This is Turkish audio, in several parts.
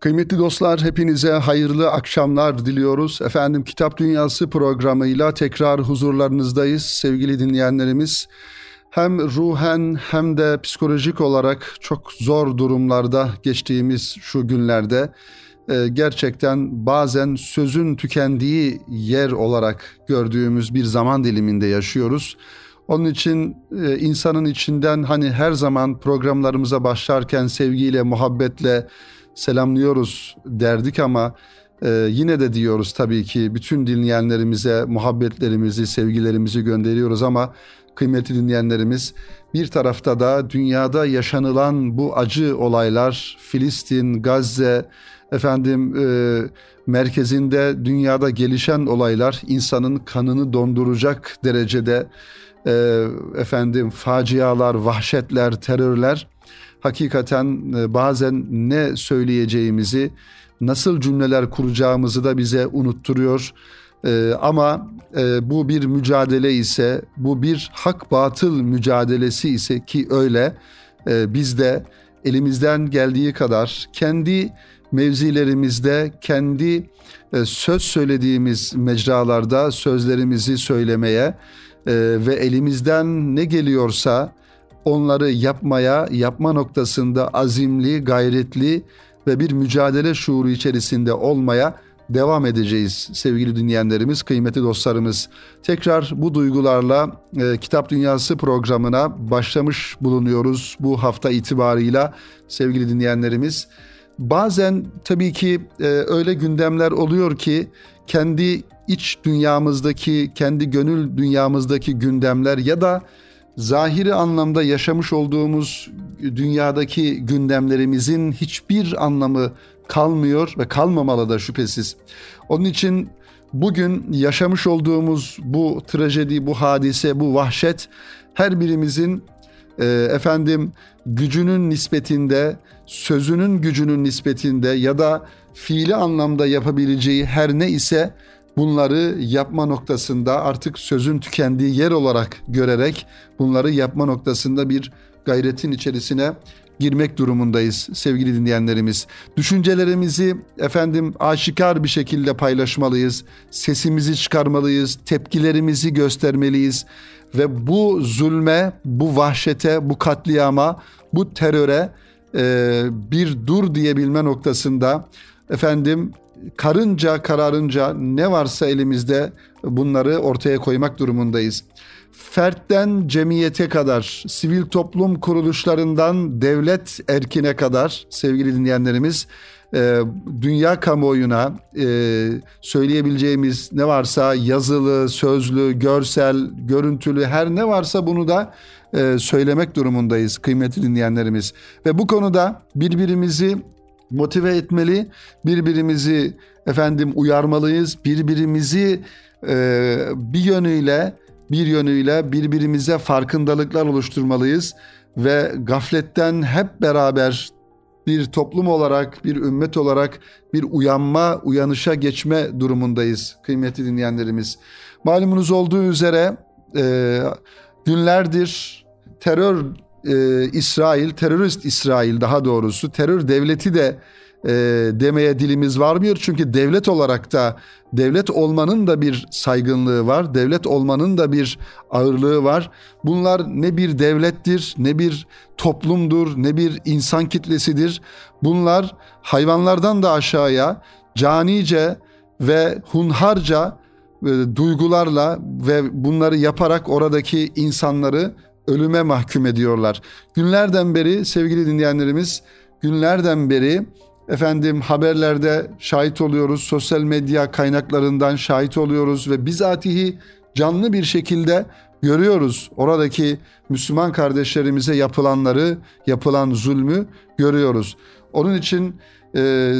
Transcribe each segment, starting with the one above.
Kıymetli dostlar hepinize hayırlı akşamlar diliyoruz. Efendim Kitap Dünyası programıyla tekrar huzurlarınızdayız sevgili dinleyenlerimiz. Hem ruhen hem de psikolojik olarak çok zor durumlarda geçtiğimiz şu günlerde e, gerçekten bazen sözün tükendiği yer olarak gördüğümüz bir zaman diliminde yaşıyoruz. Onun için e, insanın içinden hani her zaman programlarımıza başlarken sevgiyle, muhabbetle selamlıyoruz derdik ama e, yine de diyoruz tabii ki bütün dinleyenlerimize muhabbetlerimizi, sevgilerimizi gönderiyoruz ama kıymetli dinleyenlerimiz bir tarafta da dünyada yaşanılan bu acı olaylar Filistin, Gazze, efendim e, merkezinde dünyada gelişen olaylar insanın kanını donduracak derecede e, efendim facialar, vahşetler, terörler hakikaten e, bazen ne söyleyeceğimizi, nasıl cümleler kuracağımızı da bize unutturuyor. Ee, ama e, bu bir mücadele ise, bu bir hak batıl mücadelesi ise ki öyle e, biz de elimizden geldiği kadar kendi mevzilerimizde, kendi e, söz söylediğimiz mecralarda sözlerimizi söylemeye e, ve elimizden ne geliyorsa onları yapmaya, yapma noktasında azimli, gayretli ve bir mücadele şuuru içerisinde olmaya devam edeceğiz sevgili dinleyenlerimiz, kıymetli dostlarımız. Tekrar bu duygularla e, Kitap Dünyası programına başlamış bulunuyoruz bu hafta itibarıyla sevgili dinleyenlerimiz. Bazen tabii ki e, öyle gündemler oluyor ki kendi iç dünyamızdaki, kendi gönül dünyamızdaki gündemler ya da zahiri anlamda yaşamış olduğumuz dünyadaki gündemlerimizin hiçbir anlamı kalmıyor ve kalmamalı da şüphesiz. Onun için bugün yaşamış olduğumuz bu trajedi, bu hadise, bu vahşet her birimizin e, efendim gücünün nispetinde, sözünün gücünün nispetinde ya da fiili anlamda yapabileceği her ne ise bunları yapma noktasında artık sözün tükendiği yer olarak görerek bunları yapma noktasında bir gayretin içerisine girmek durumundayız sevgili dinleyenlerimiz. Düşüncelerimizi efendim aşikar bir şekilde paylaşmalıyız. Sesimizi çıkarmalıyız, tepkilerimizi göstermeliyiz ve bu zulme, bu vahşete, bu katliama, bu teröre e, bir dur diyebilme noktasında efendim karınca kararınca ne varsa elimizde bunları ortaya koymak durumundayız. Fertten cemiyete kadar, sivil toplum kuruluşlarından devlet erkine kadar sevgili dinleyenlerimiz e, dünya kamuoyuna e, söyleyebileceğimiz ne varsa yazılı, sözlü, görsel, görüntülü her ne varsa bunu da e, söylemek durumundayız kıymetli dinleyenlerimiz. Ve bu konuda birbirimizi motive etmeli, birbirimizi efendim uyarmalıyız, birbirimizi e, bir yönüyle bir yönüyle birbirimize farkındalıklar oluşturmalıyız ve gafletten hep beraber bir toplum olarak, bir ümmet olarak bir uyanma, uyanışa geçme durumundayız kıymetli dinleyenlerimiz. Malumunuz olduğu üzere e, günlerdir terör e, İsrail, terörist İsrail daha doğrusu terör devleti de e, demeye dilimiz varmıyor. Çünkü devlet olarak da devlet olmanın da bir saygınlığı var. Devlet olmanın da bir ağırlığı var. Bunlar ne bir devlettir, ne bir toplumdur, ne bir insan kitlesidir. Bunlar hayvanlardan da aşağıya canice ve hunharca e, duygularla ve bunları yaparak oradaki insanları ölüme mahkum ediyorlar. Günlerden beri sevgili dinleyenlerimiz günlerden beri efendim haberlerde şahit oluyoruz, sosyal medya kaynaklarından şahit oluyoruz ve bizatihi canlı bir şekilde görüyoruz. Oradaki Müslüman kardeşlerimize yapılanları, yapılan zulmü görüyoruz. Onun için e,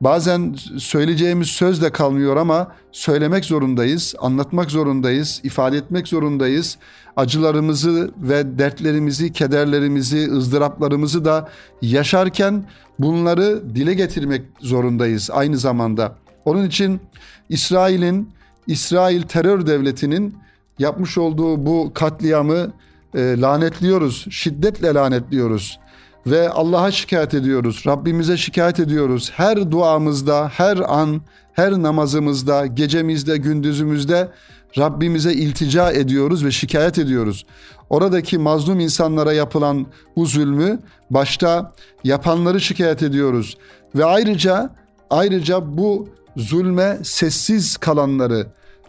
bazen söyleyeceğimiz söz de kalmıyor ama söylemek zorundayız, anlatmak zorundayız, ifade etmek zorundayız acılarımızı ve dertlerimizi, kederlerimizi, ızdıraplarımızı da yaşarken bunları dile getirmek zorundayız aynı zamanda. Onun için İsrail'in, İsrail terör devletinin yapmış olduğu bu katliamı e, lanetliyoruz, şiddetle lanetliyoruz. Ve Allah'a şikayet ediyoruz. Rabbimize şikayet ediyoruz. Her duamızda, her an, her namazımızda, gecemizde, gündüzümüzde Rabbimize iltica ediyoruz ve şikayet ediyoruz. Oradaki mazlum insanlara yapılan bu zulmü başta yapanları şikayet ediyoruz ve ayrıca ayrıca bu zulme sessiz kalanları,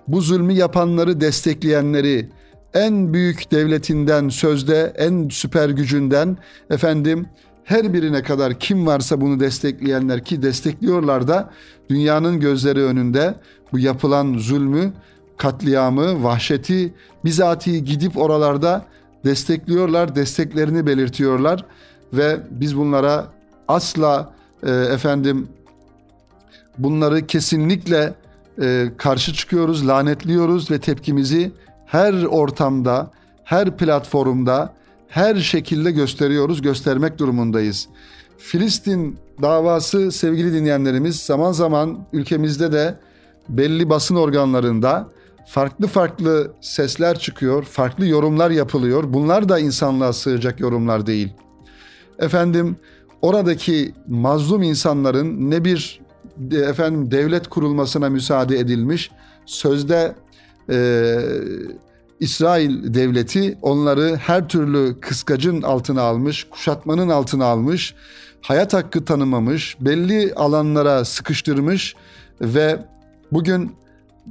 bu zulmü yapanları destekleyenleri, en büyük devletinden sözde en süper gücünden efendim her birine kadar kim varsa bunu destekleyenler ki destekliyorlar da dünyanın gözleri önünde bu yapılan zulmü, katliamı, vahşeti bizatihi gidip oralarda destekliyorlar, desteklerini belirtiyorlar ve biz bunlara asla e, efendim bunları kesinlikle e, karşı çıkıyoruz, lanetliyoruz ve tepkimizi her ortamda, her platformda, her şekilde gösteriyoruz, göstermek durumundayız. Filistin davası sevgili dinleyenlerimiz zaman zaman ülkemizde de belli basın organlarında farklı farklı sesler çıkıyor, farklı yorumlar yapılıyor. Bunlar da insanlığa sığacak yorumlar değil. Efendim oradaki mazlum insanların ne bir efendim devlet kurulmasına müsaade edilmiş, sözde e, İsrail devleti onları her türlü kıskacın altına almış, kuşatmanın altına almış, hayat hakkı tanımamış, belli alanlara sıkıştırmış ve bugün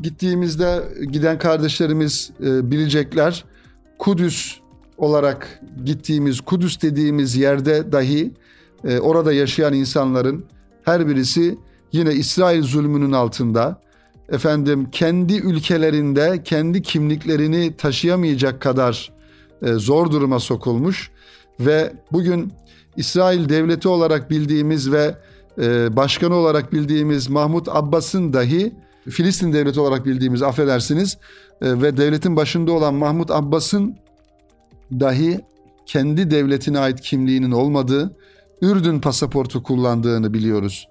gittiğimizde giden kardeşlerimiz e, bilecekler. Kudüs olarak gittiğimiz Kudüs dediğimiz yerde dahi e, orada yaşayan insanların her birisi yine İsrail zulmünün altında efendim kendi ülkelerinde kendi kimliklerini taşıyamayacak kadar e, zor duruma sokulmuş ve bugün İsrail devleti olarak bildiğimiz ve e, başkanı olarak bildiğimiz Mahmut Abbas'ın dahi Filistin devleti olarak bildiğimiz affedersiniz e, ve devletin başında olan Mahmut Abbas'ın dahi kendi devletine ait kimliğinin olmadığı Ürdün pasaportu kullandığını biliyoruz.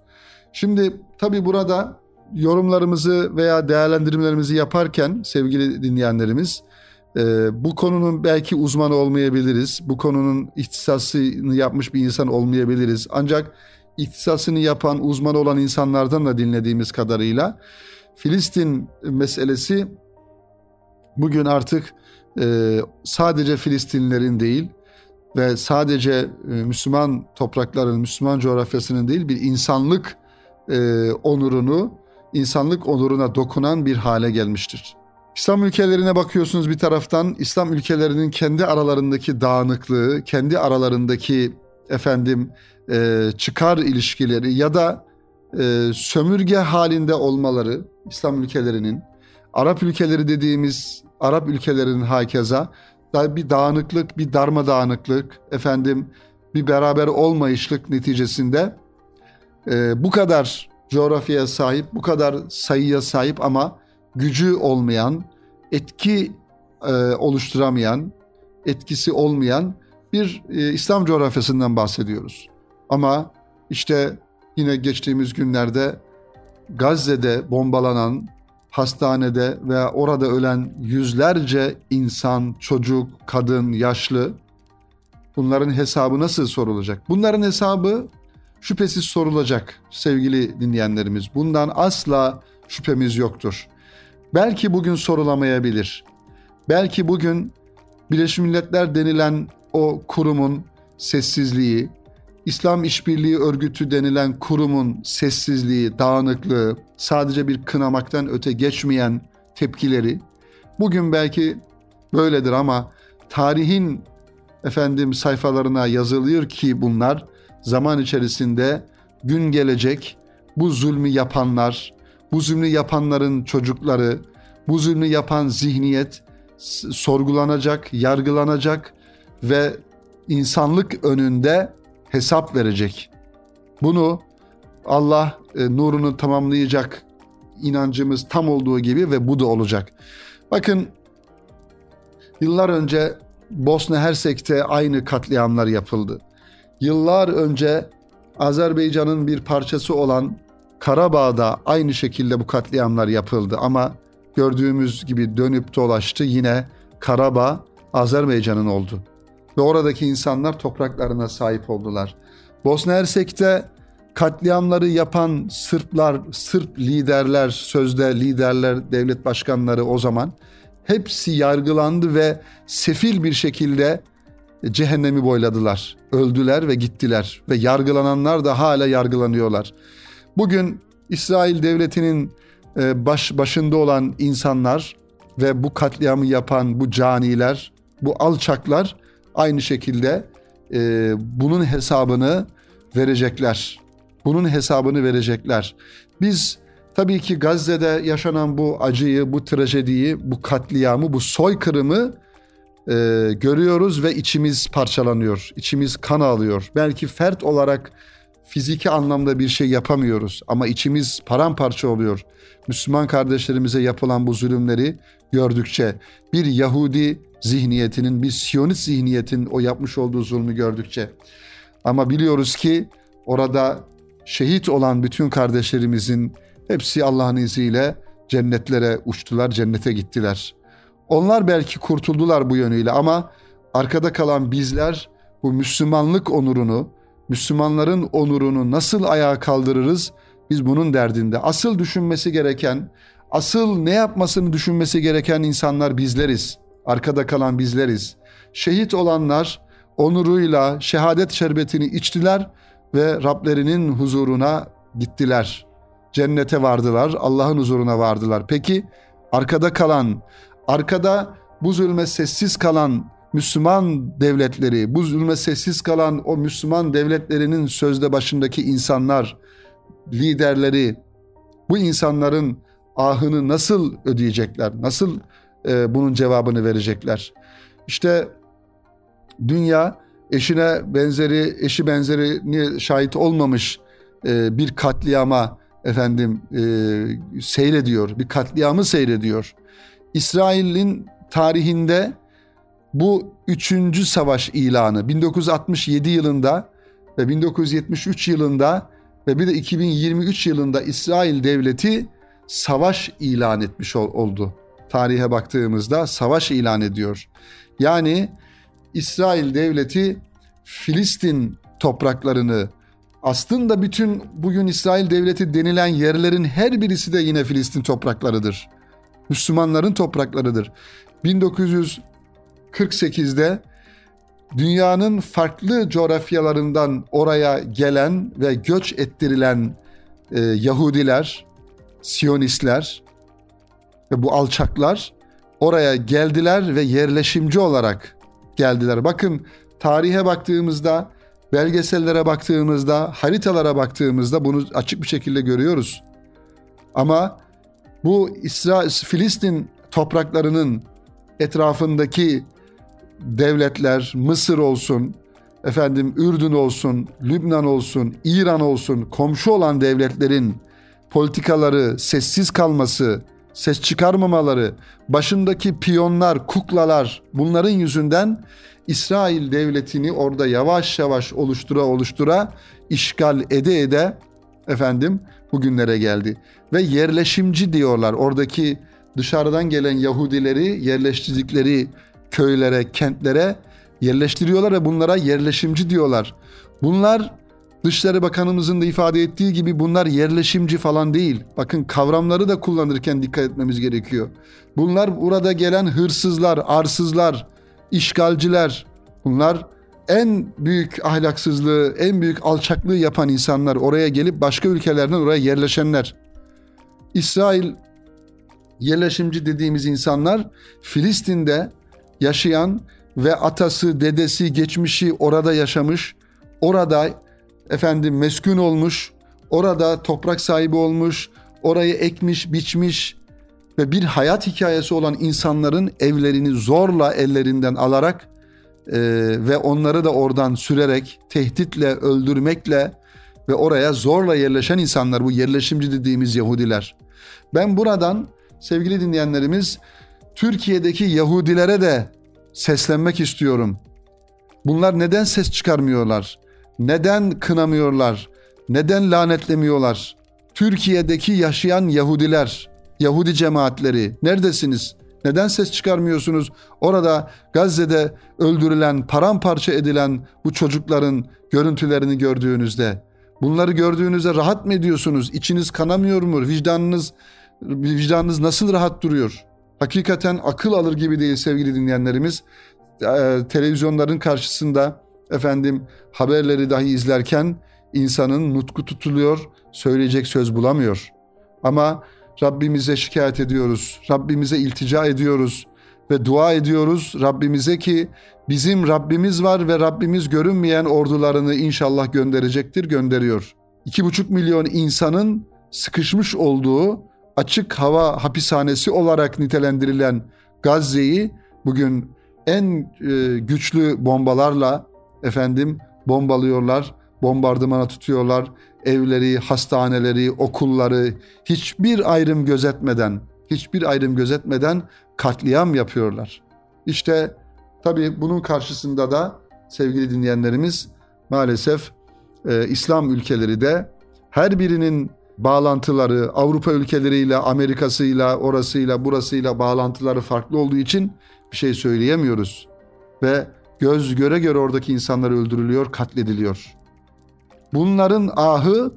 Şimdi tabi burada yorumlarımızı veya değerlendirmelerimizi yaparken sevgili dinleyenlerimiz e, bu konunun belki uzmanı olmayabiliriz. Bu konunun ihtisasını yapmış bir insan olmayabiliriz. Ancak ihtisasını yapan, uzman olan insanlardan da dinlediğimiz kadarıyla Filistin meselesi bugün artık e, sadece Filistinlerin değil ve sadece e, Müslüman toprakların, Müslüman coğrafyasının değil bir insanlık onurunu, insanlık onuruna dokunan bir hale gelmiştir. İslam ülkelerine bakıyorsunuz bir taraftan İslam ülkelerinin kendi aralarındaki dağınıklığı, kendi aralarındaki efendim e, çıkar ilişkileri ya da e, sömürge halinde olmaları İslam ülkelerinin, Arap ülkeleri dediğimiz Arap ülkelerinin hakeza bir dağınıklık, bir darma dağınıklık, efendim bir beraber olmayışlık neticesinde e, bu kadar coğrafyaya sahip, bu kadar sayıya sahip ama gücü olmayan, etki e, oluşturamayan, etkisi olmayan bir e, İslam coğrafyasından bahsediyoruz. Ama işte yine geçtiğimiz günlerde Gazze'de bombalanan hastanede veya orada ölen yüzlerce insan, çocuk, kadın, yaşlı bunların hesabı nasıl sorulacak? Bunların hesabı şüphesiz sorulacak sevgili dinleyenlerimiz. Bundan asla şüphemiz yoktur. Belki bugün sorulamayabilir. Belki bugün Birleşmiş Milletler denilen o kurumun sessizliği, İslam İşbirliği Örgütü denilen kurumun sessizliği, dağınıklığı, sadece bir kınamaktan öte geçmeyen tepkileri bugün belki böyledir ama tarihin efendim sayfalarına yazılıyor ki bunlar zaman içerisinde gün gelecek bu zulmü yapanlar, bu zulmü yapanların çocukları, bu zulmü yapan zihniyet sorgulanacak, yargılanacak ve insanlık önünde hesap verecek. Bunu Allah e, nurunu tamamlayacak inancımız tam olduğu gibi ve bu da olacak. Bakın yıllar önce Bosna Hersek'te aynı katliamlar yapıldı. Yıllar önce Azerbaycan'ın bir parçası olan Karabağ'da aynı şekilde bu katliamlar yapıldı ama gördüğümüz gibi dönüp dolaştı yine Karabağ Azerbaycan'ın oldu. ve oradaki insanlar topraklarına sahip oldular. Bosna Hersek'te katliamları yapan Sırplar, Sırp liderler, sözde liderler, devlet başkanları o zaman hepsi yargılandı ve sefil bir şekilde cehennemi boyladılar. Öldüler ve gittiler ve yargılananlar da hala yargılanıyorlar. Bugün İsrail devletinin e, baş başında olan insanlar ve bu katliamı yapan bu caniler, bu alçaklar aynı şekilde e, bunun hesabını verecekler. Bunun hesabını verecekler. Biz tabii ki Gazze'de yaşanan bu acıyı, bu trajediyi, bu katliamı, bu soykırımı e, görüyoruz ve içimiz parçalanıyor. İçimiz kan alıyor. Belki fert olarak fiziki anlamda bir şey yapamıyoruz ama içimiz paramparça oluyor. Müslüman kardeşlerimize yapılan bu zulümleri gördükçe bir Yahudi zihniyetinin, bir Siyonist zihniyetin o yapmış olduğu zulmü gördükçe. Ama biliyoruz ki orada şehit olan bütün kardeşlerimizin hepsi Allah'ın izniyle cennetlere uçtular, cennete gittiler. Onlar belki kurtuldular bu yönüyle ama arkada kalan bizler bu Müslümanlık onurunu, Müslümanların onurunu nasıl ayağa kaldırırız? Biz bunun derdinde. Asıl düşünmesi gereken, asıl ne yapmasını düşünmesi gereken insanlar bizleriz. Arkada kalan bizleriz. Şehit olanlar onuruyla şehadet şerbetini içtiler ve Rablerinin huzuruna gittiler. Cennete vardılar, Allah'ın huzuruna vardılar. Peki arkada kalan, arkada bu zulme sessiz kalan Müslüman devletleri, bu zulme sessiz kalan o Müslüman devletlerinin sözde başındaki insanlar, liderleri, bu insanların ahını nasıl ödeyecekler, nasıl e, bunun cevabını verecekler? İşte dünya eşine benzeri, eşi benzerini şahit olmamış e, bir katliama efendim e, seyrediyor, bir katliamı seyrediyor. İsrail'in tarihinde bu üçüncü savaş ilanı 1967 yılında ve 1973 yılında ve bir de 2023 yılında İsrail devleti savaş ilan etmiş oldu. Tarihe baktığımızda savaş ilan ediyor. Yani İsrail devleti Filistin topraklarını aslında bütün bugün İsrail devleti denilen yerlerin her birisi de yine Filistin topraklarıdır. Müslümanların topraklarıdır. 1900 48'de dünyanın farklı coğrafyalarından oraya gelen ve göç ettirilen e, Yahudiler, Siyonistler ve bu alçaklar oraya geldiler ve yerleşimci olarak geldiler. Bakın tarihe baktığımızda, belgesellere baktığımızda, haritalara baktığımızda bunu açık bir şekilde görüyoruz. Ama bu İsrail, Filistin topraklarının etrafındaki devletler Mısır olsun, efendim Ürdün olsun, Lübnan olsun, İran olsun komşu olan devletlerin politikaları sessiz kalması, ses çıkarmamaları, başındaki piyonlar, kuklalar bunların yüzünden İsrail devletini orada yavaş yavaş oluştura oluştura işgal ede ede efendim bugünlere geldi. Ve yerleşimci diyorlar. Oradaki dışarıdan gelen Yahudileri yerleştirdikleri köylere, kentlere yerleştiriyorlar ve bunlara yerleşimci diyorlar. Bunlar Dışişleri Bakanımızın da ifade ettiği gibi bunlar yerleşimci falan değil. Bakın kavramları da kullanırken dikkat etmemiz gerekiyor. Bunlar burada gelen hırsızlar, arsızlar, işgalciler. Bunlar en büyük ahlaksızlığı, en büyük alçaklığı yapan insanlar. Oraya gelip başka ülkelerden oraya yerleşenler. İsrail yerleşimci dediğimiz insanlar Filistin'de yaşayan ve atası, dedesi, geçmişi orada yaşamış, orada efendim meskun olmuş, orada toprak sahibi olmuş, orayı ekmiş, biçmiş ve bir hayat hikayesi olan insanların evlerini zorla ellerinden alarak e, ve onları da oradan sürerek, tehditle, öldürmekle ve oraya zorla yerleşen insanlar, bu yerleşimci dediğimiz Yahudiler. Ben buradan sevgili dinleyenlerimiz Türkiye'deki Yahudilere de seslenmek istiyorum. Bunlar neden ses çıkarmıyorlar? Neden kınamıyorlar? Neden lanetlemiyorlar? Türkiye'deki yaşayan Yahudiler, Yahudi cemaatleri neredesiniz? Neden ses çıkarmıyorsunuz? Orada Gazze'de öldürülen, paramparça edilen bu çocukların görüntülerini gördüğünüzde bunları gördüğünüzde rahat mı ediyorsunuz? İçiniz kanamıyor mu? Vicdanınız vicdanınız nasıl rahat duruyor? Hakikaten akıl alır gibi değil sevgili dinleyenlerimiz. Ee, televizyonların karşısında efendim haberleri dahi izlerken insanın nutku tutuluyor, söyleyecek söz bulamıyor. Ama Rabbimize şikayet ediyoruz, Rabbimize iltica ediyoruz ve dua ediyoruz Rabbimize ki bizim Rabbimiz var ve Rabbimiz görünmeyen ordularını inşallah gönderecektir, gönderiyor. İki buçuk milyon insanın sıkışmış olduğu açık hava hapishanesi olarak nitelendirilen Gazze'yi bugün en e, güçlü bombalarla efendim bombalıyorlar, bombardımana tutuyorlar. Evleri, hastaneleri, okulları hiçbir ayrım gözetmeden, hiçbir ayrım gözetmeden katliam yapıyorlar. İşte tabii bunun karşısında da sevgili dinleyenlerimiz maalesef e, İslam ülkeleri de her birinin bağlantıları Avrupa ülkeleriyle, Amerika'sıyla, orasıyla, burasıyla bağlantıları farklı olduğu için bir şey söyleyemiyoruz. Ve göz göre göre oradaki insanlar öldürülüyor, katlediliyor. Bunların ahı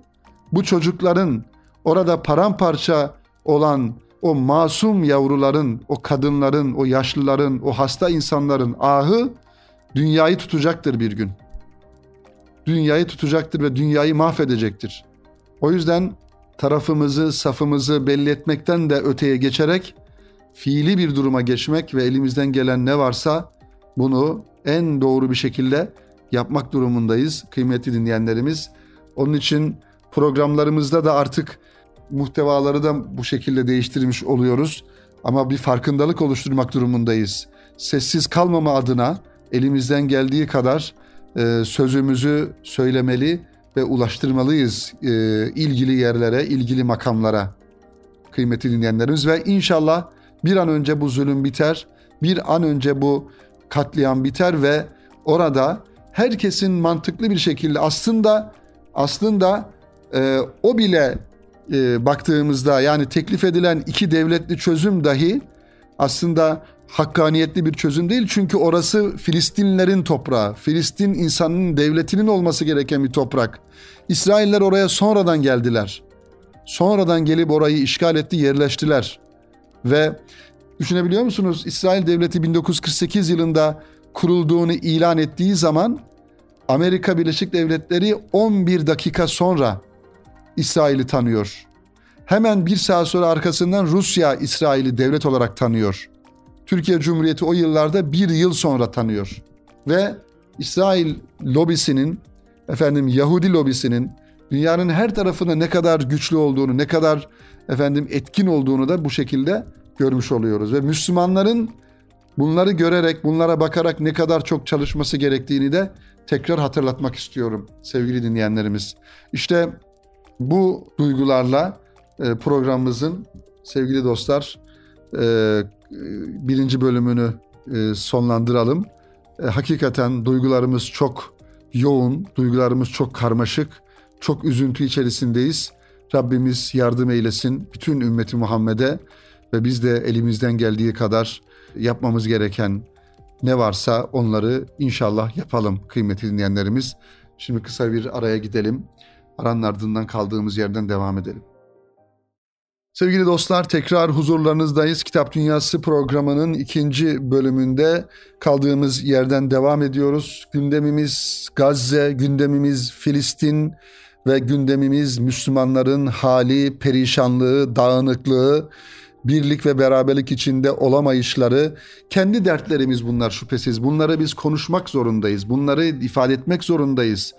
bu çocukların orada paramparça olan o masum yavruların, o kadınların, o yaşlıların, o hasta insanların ahı dünyayı tutacaktır bir gün. Dünyayı tutacaktır ve dünyayı mahvedecektir. O yüzden tarafımızı, safımızı belli etmekten de öteye geçerek fiili bir duruma geçmek ve elimizden gelen ne varsa bunu en doğru bir şekilde yapmak durumundayız kıymetli dinleyenlerimiz. Onun için programlarımızda da artık muhtevaları da bu şekilde değiştirmiş oluyoruz. Ama bir farkındalık oluşturmak durumundayız. Sessiz kalmama adına elimizden geldiği kadar e, sözümüzü söylemeli ve ulaştırmalıyız e, ilgili yerlere, ilgili makamlara kıymetli dinleyenlerimiz ve inşallah bir an önce bu zulüm biter, bir an önce bu katliam biter ve orada herkesin mantıklı bir şekilde aslında aslında e, o bile e, baktığımızda yani teklif edilen iki devletli çözüm dahi aslında hakkaniyetli bir çözüm değil. Çünkü orası Filistinlilerin toprağı. Filistin insanının devletinin olması gereken bir toprak. İsrailler oraya sonradan geldiler. Sonradan gelip orayı işgal etti, yerleştiler. Ve düşünebiliyor musunuz? İsrail devleti 1948 yılında kurulduğunu ilan ettiği zaman Amerika Birleşik Devletleri 11 dakika sonra İsrail'i tanıyor. Hemen bir saat sonra arkasından Rusya İsrail'i devlet olarak tanıyor. Türkiye Cumhuriyeti o yıllarda bir yıl sonra tanıyor. Ve İsrail lobisinin, efendim Yahudi lobisinin dünyanın her tarafında ne kadar güçlü olduğunu, ne kadar efendim etkin olduğunu da bu şekilde görmüş oluyoruz. Ve Müslümanların bunları görerek, bunlara bakarak ne kadar çok çalışması gerektiğini de tekrar hatırlatmak istiyorum sevgili dinleyenlerimiz. İşte bu duygularla e, programımızın sevgili dostlar e, birinci bölümünü e, sonlandıralım. Hakikaten duygularımız çok yoğun, duygularımız çok karmaşık, çok üzüntü içerisindeyiz. Rabbimiz yardım eylesin bütün ümmeti Muhammed'e ve biz de elimizden geldiği kadar yapmamız gereken ne varsa onları inşallah yapalım kıymetli dinleyenlerimiz. Şimdi kısa bir araya gidelim. Aranın ardından kaldığımız yerden devam edelim. Sevgili dostlar tekrar huzurlarınızdayız. Kitap Dünyası programının ikinci bölümünde kaldığımız yerden devam ediyoruz. Gündemimiz Gazze, gündemimiz Filistin ve gündemimiz Müslümanların hali, perişanlığı, dağınıklığı, birlik ve beraberlik içinde olamayışları, kendi dertlerimiz bunlar şüphesiz. Bunları biz konuşmak zorundayız. Bunları ifade etmek zorundayız.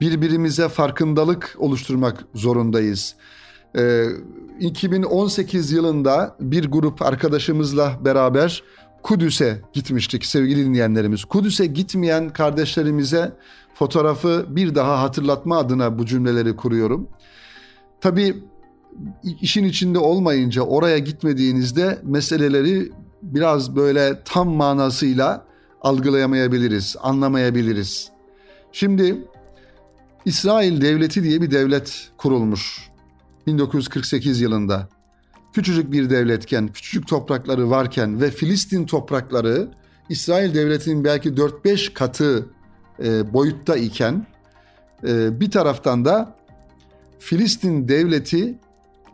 Birbirimize farkındalık oluşturmak zorundayız. Ee, 2018 yılında bir grup arkadaşımızla beraber Kudüs'e gitmiştik sevgili dinleyenlerimiz. Kudüs'e gitmeyen kardeşlerimize fotoğrafı bir daha hatırlatma adına bu cümleleri kuruyorum. Tabii işin içinde olmayınca oraya gitmediğinizde meseleleri biraz böyle tam manasıyla algılayamayabiliriz, anlamayabiliriz. Şimdi İsrail Devleti diye bir devlet kurulmuş 1948 yılında. küçücük bir devletken, küçücük toprakları varken ve Filistin toprakları İsrail devletinin belki 4-5 katı e, boyutta iken e, bir taraftan da Filistin devleti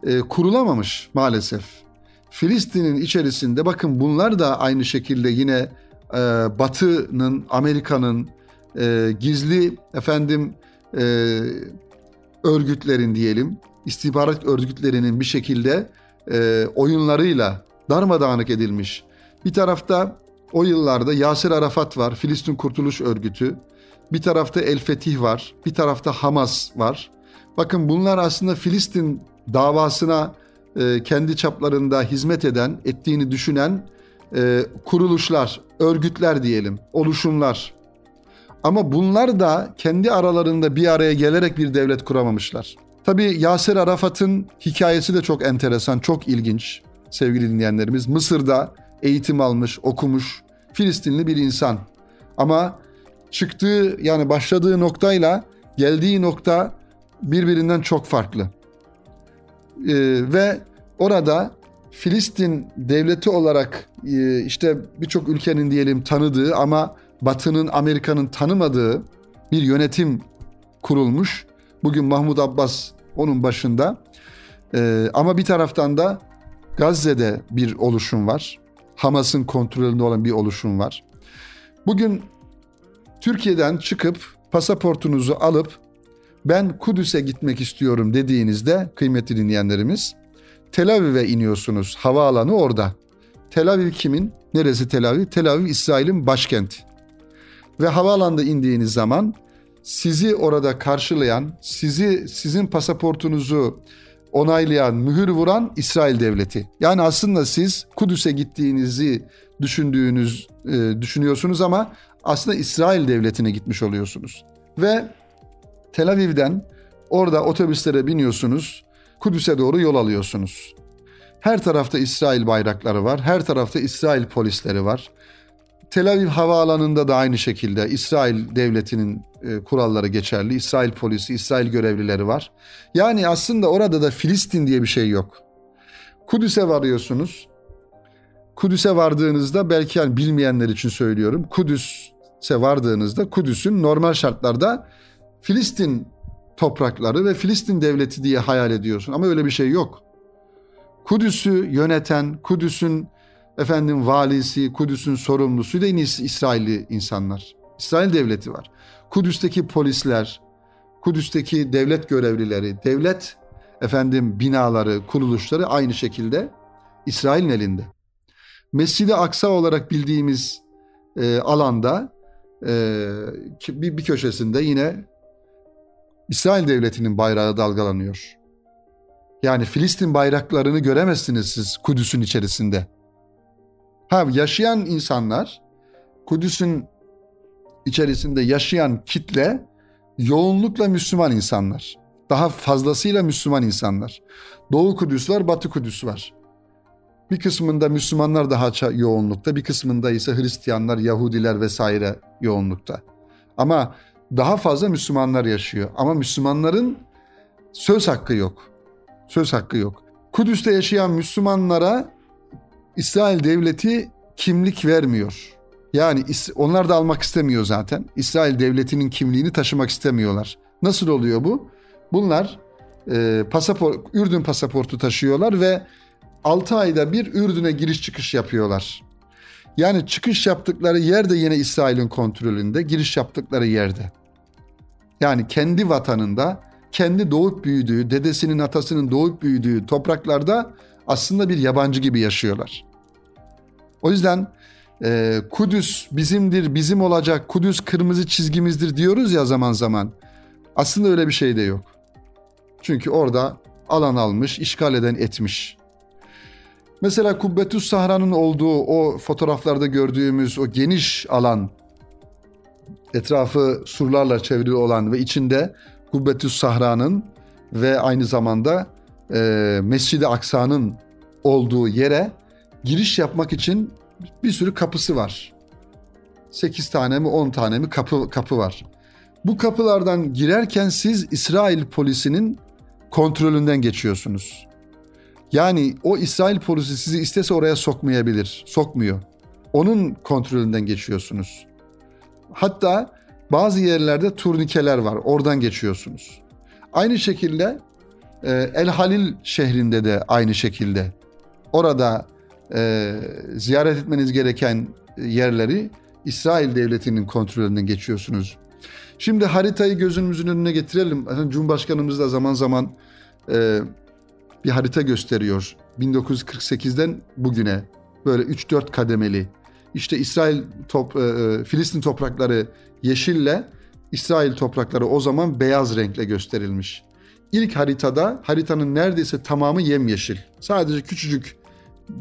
e, kurulamamış maalesef. Filistin'in içerisinde bakın bunlar da aynı şekilde yine e, Batı'nın, Amerika'nın e, gizli efendim e, örgütlerin diyelim, istihbarat örgütlerinin bir şekilde e, oyunlarıyla darmadağınık edilmiş. Bir tarafta o yıllarda Yasir Arafat var, Filistin Kurtuluş Örgütü. Bir tarafta El Fetih var, bir tarafta Hamas var. Bakın bunlar aslında Filistin davasına e, kendi çaplarında hizmet eden, ettiğini düşünen e, kuruluşlar, örgütler diyelim, oluşumlar. Ama bunlar da kendi aralarında bir araya gelerek bir devlet kuramamışlar. Tabii Yasir Arafat'ın hikayesi de çok enteresan, çok ilginç sevgili dinleyenlerimiz. Mısır'da eğitim almış, okumuş, Filistinli bir insan. Ama çıktığı yani başladığı noktayla geldiği nokta birbirinden çok farklı. Ee, ve orada Filistin devleti olarak e, işte birçok ülkenin diyelim tanıdığı ama Batı'nın, Amerika'nın tanımadığı bir yönetim kurulmuş. Bugün Mahmut Abbas onun başında. Ee, ama bir taraftan da Gazze'de bir oluşum var. Hamas'ın kontrolünde olan bir oluşum var. Bugün Türkiye'den çıkıp pasaportunuzu alıp ben Kudüs'e gitmek istiyorum dediğinizde kıymetli dinleyenlerimiz Tel Aviv'e iniyorsunuz. Havaalanı orada. Tel Aviv kimin? Neresi Tel Aviv? Tel Aviv İsrail'in başkenti. Ve havaalanında indiğiniz zaman sizi orada karşılayan, sizi sizin pasaportunuzu onaylayan, mühür vuran İsrail devleti. Yani aslında siz Kudüs'e gittiğinizi düşündüğünüz e, düşünüyorsunuz ama aslında İsrail devletine gitmiş oluyorsunuz. Ve Tel Aviv'den orada otobüslere biniyorsunuz. Kudüs'e doğru yol alıyorsunuz. Her tarafta İsrail bayrakları var. Her tarafta İsrail polisleri var. Tel Aviv havaalanında da aynı şekilde İsrail devletinin e, kuralları geçerli. İsrail polisi, İsrail görevlileri var. Yani aslında orada da Filistin diye bir şey yok. Kudüs'e varıyorsunuz. Kudüs'e vardığınızda belki yani bilmeyenler için söylüyorum. Kudüs'e vardığınızda Kudüs'ün normal şartlarda Filistin toprakları ve Filistin devleti diye hayal ediyorsun. Ama öyle bir şey yok. Kudüs'ü yöneten, Kudüs'ün efendim valisi, Kudüs'ün sorumlusu da yine İsrailli insanlar. İsrail devleti var. Kudüs'teki polisler, Kudüs'teki devlet görevlileri, devlet efendim binaları, kuruluşları aynı şekilde İsrail'in elinde. Mescid-i Aksa olarak bildiğimiz e, alanda e, bir, bir köşesinde yine İsrail devletinin bayrağı dalgalanıyor. Yani Filistin bayraklarını göremezsiniz siz Kudüs'ün içerisinde. Ha yaşayan insanlar Kudüs'ün içerisinde yaşayan kitle yoğunlukla Müslüman insanlar. Daha fazlasıyla Müslüman insanlar. Doğu Kudüs var, Batı Kudüs var. Bir kısmında Müslümanlar daha yoğunlukta, bir kısmında ise Hristiyanlar, Yahudiler vesaire yoğunlukta. Ama daha fazla Müslümanlar yaşıyor. Ama Müslümanların söz hakkı yok. Söz hakkı yok. Kudüs'te yaşayan Müslümanlara İsrail devleti kimlik vermiyor. Yani onlar da almak istemiyor zaten. İsrail devletinin kimliğini taşımak istemiyorlar. Nasıl oluyor bu? Bunlar e, pasaport, Ürdün pasaportu taşıyorlar ve 6 ayda bir Ürdün'e giriş çıkış yapıyorlar. Yani çıkış yaptıkları yer de yine İsrail'in kontrolünde, giriş yaptıkları yerde. Yani kendi vatanında, kendi doğup büyüdüğü, dedesinin atasının doğup büyüdüğü topraklarda aslında bir yabancı gibi yaşıyorlar. O yüzden e, Kudüs bizimdir, bizim olacak, Kudüs kırmızı çizgimizdir diyoruz ya zaman zaman. Aslında öyle bir şey de yok. Çünkü orada alan almış, işgal eden etmiş. Mesela Kubbetüs Sahra'nın olduğu o fotoğraflarda gördüğümüz o geniş alan, etrafı surlarla çevrili olan ve içinde Kubbetüs Sahra'nın ve aynı zamanda e, Mescid-i Aksa'nın olduğu yere giriş yapmak için bir sürü kapısı var. 8 tane mi 10 tane mi kapı kapı var. Bu kapılardan girerken siz İsrail polisinin kontrolünden geçiyorsunuz. Yani o İsrail polisi sizi istese oraya sokmayabilir. Sokmuyor. Onun kontrolünden geçiyorsunuz. Hatta bazı yerlerde turnikeler var. Oradan geçiyorsunuz. Aynı şekilde e, El Halil şehrinde de aynı şekilde. Orada e, ziyaret etmeniz gereken yerleri İsrail devletinin kontrolünden geçiyorsunuz. Şimdi haritayı gözümüzün önüne getirelim. Cumhurbaşkanımız da zaman zaman e, bir harita gösteriyor. 1948'den bugüne böyle 3-4 kademeli. İşte İsrail top, e, e, Filistin toprakları yeşille, İsrail toprakları o zaman beyaz renkle gösterilmiş. İlk haritada haritanın neredeyse tamamı yemyeşil. Sadece küçücük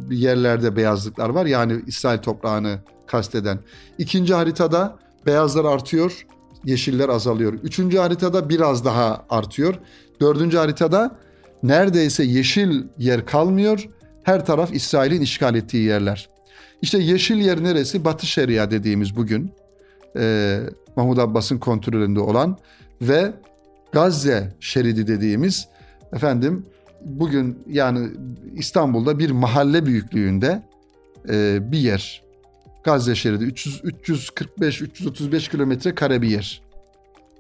yerlerde beyazlıklar var. Yani İsrail toprağını kasteden. İkinci haritada beyazlar artıyor, yeşiller azalıyor. Üçüncü haritada biraz daha artıyor. Dördüncü haritada neredeyse yeşil yer kalmıyor. Her taraf İsrail'in işgal ettiği yerler. İşte yeşil yer neresi? Batı Şeria dediğimiz bugün e, Mahmud Abbas'ın kontrolünde olan ve Gazze şeridi dediğimiz efendim bugün yani İstanbul'da bir mahalle büyüklüğünde e, bir yer. Gazze şeridi 300 345 335 kilometre kare bir yer.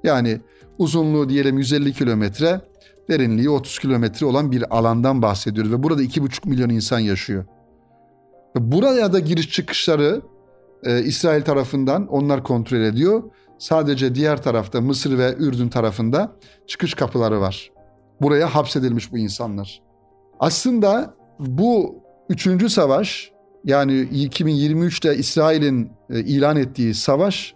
Yani uzunluğu diyelim 150 kilometre, derinliği 30 kilometre olan bir alandan bahsediyoruz ve burada 2,5 milyon insan yaşıyor. Buraya da giriş çıkışları e, İsrail tarafından onlar kontrol ediyor. Sadece diğer tarafta Mısır ve Ürdün tarafında çıkış kapıları var. Buraya hapsedilmiş bu insanlar. Aslında bu üçüncü savaş yani 2023'te İsrail'in e, ilan ettiği savaş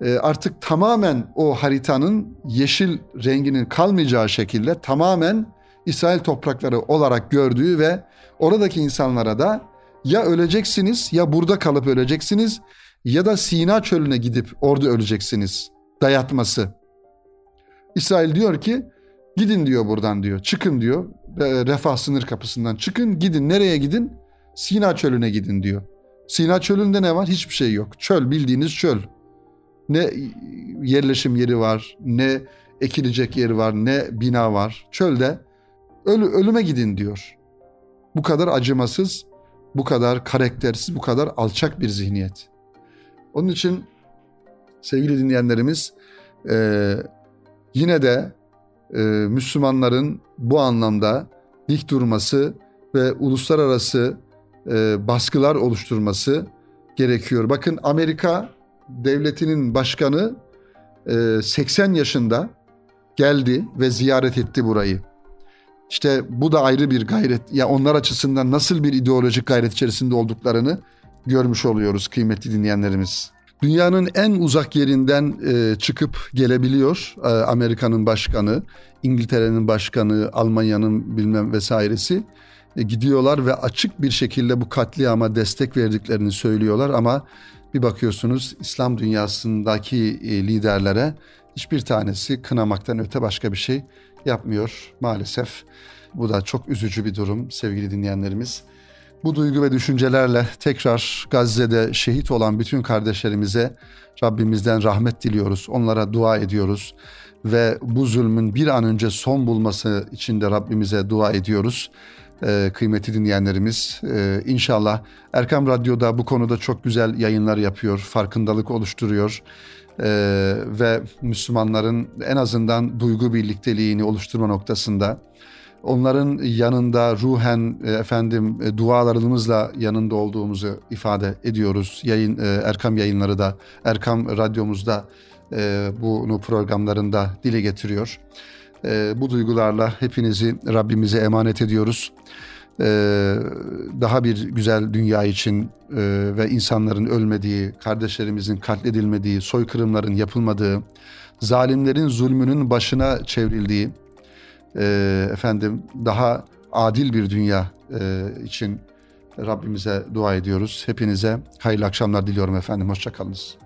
e, artık tamamen o haritanın yeşil renginin kalmayacağı şekilde tamamen İsrail toprakları olarak gördüğü ve oradaki insanlara da ya öleceksiniz ya burada kalıp öleceksiniz ya da Sina çölüne gidip orada öleceksiniz dayatması. İsrail diyor ki gidin diyor buradan diyor çıkın diyor refah sınır kapısından çıkın gidin nereye gidin Sina çölüne gidin diyor. Sina çölünde ne var? Hiçbir şey yok. Çöl bildiğiniz çöl. Ne yerleşim yeri var, ne ekilecek yeri var, ne bina var. Çölde ölü, ölüme gidin diyor. Bu kadar acımasız, bu kadar karaktersiz, bu kadar alçak bir zihniyet. Onun için sevgili dinleyenlerimiz e, yine de e, Müslümanların bu anlamda dik durması ve uluslararası e, baskılar oluşturması gerekiyor. Bakın Amerika devletinin başkanı e, 80 yaşında geldi ve ziyaret etti burayı. İşte bu da ayrı bir gayret. Ya onlar açısından nasıl bir ideolojik gayret içerisinde olduklarını görmüş oluyoruz kıymetli dinleyenlerimiz. Dünyanın en uzak yerinden e, çıkıp gelebiliyor e, Amerika'nın başkanı, İngiltere'nin başkanı, Almanya'nın bilmem vesairesi. E, gidiyorlar ve açık bir şekilde bu katliama destek verdiklerini söylüyorlar ama bir bakıyorsunuz İslam dünyasındaki liderlere hiçbir tanesi kınamaktan öte başka bir şey yapmıyor maalesef. Bu da çok üzücü bir durum sevgili dinleyenlerimiz. Bu duygu ve düşüncelerle tekrar Gazze'de şehit olan bütün kardeşlerimize Rabbimizden rahmet diliyoruz. Onlara dua ediyoruz ve bu zulmün bir an önce son bulması için de Rabbimize dua ediyoruz. Ee, kıymetli dinleyenlerimiz ee, inşallah Erkam Radyo'da bu konuda çok güzel yayınlar yapıyor, farkındalık oluşturuyor ee, ve Müslümanların en azından duygu birlikteliğini oluşturma noktasında onların yanında ruhen e, efendim e, dualarımızla yanında olduğumuzu ifade ediyoruz. Yayın e, Erkam yayınları da Erkam radyomuzda bunu programlarında dile getiriyor. Bu duygularla hepinizi Rabbimize emanet ediyoruz. Daha bir güzel dünya için ve insanların ölmediği, kardeşlerimizin katledilmediği, soykırımların yapılmadığı, zalimlerin zulmünün başına çevrildiği, e, efendim daha adil bir dünya e, için Rabbimize dua ediyoruz. Hepinize hayırlı akşamlar diliyorum efendim. Hoşçakalınız.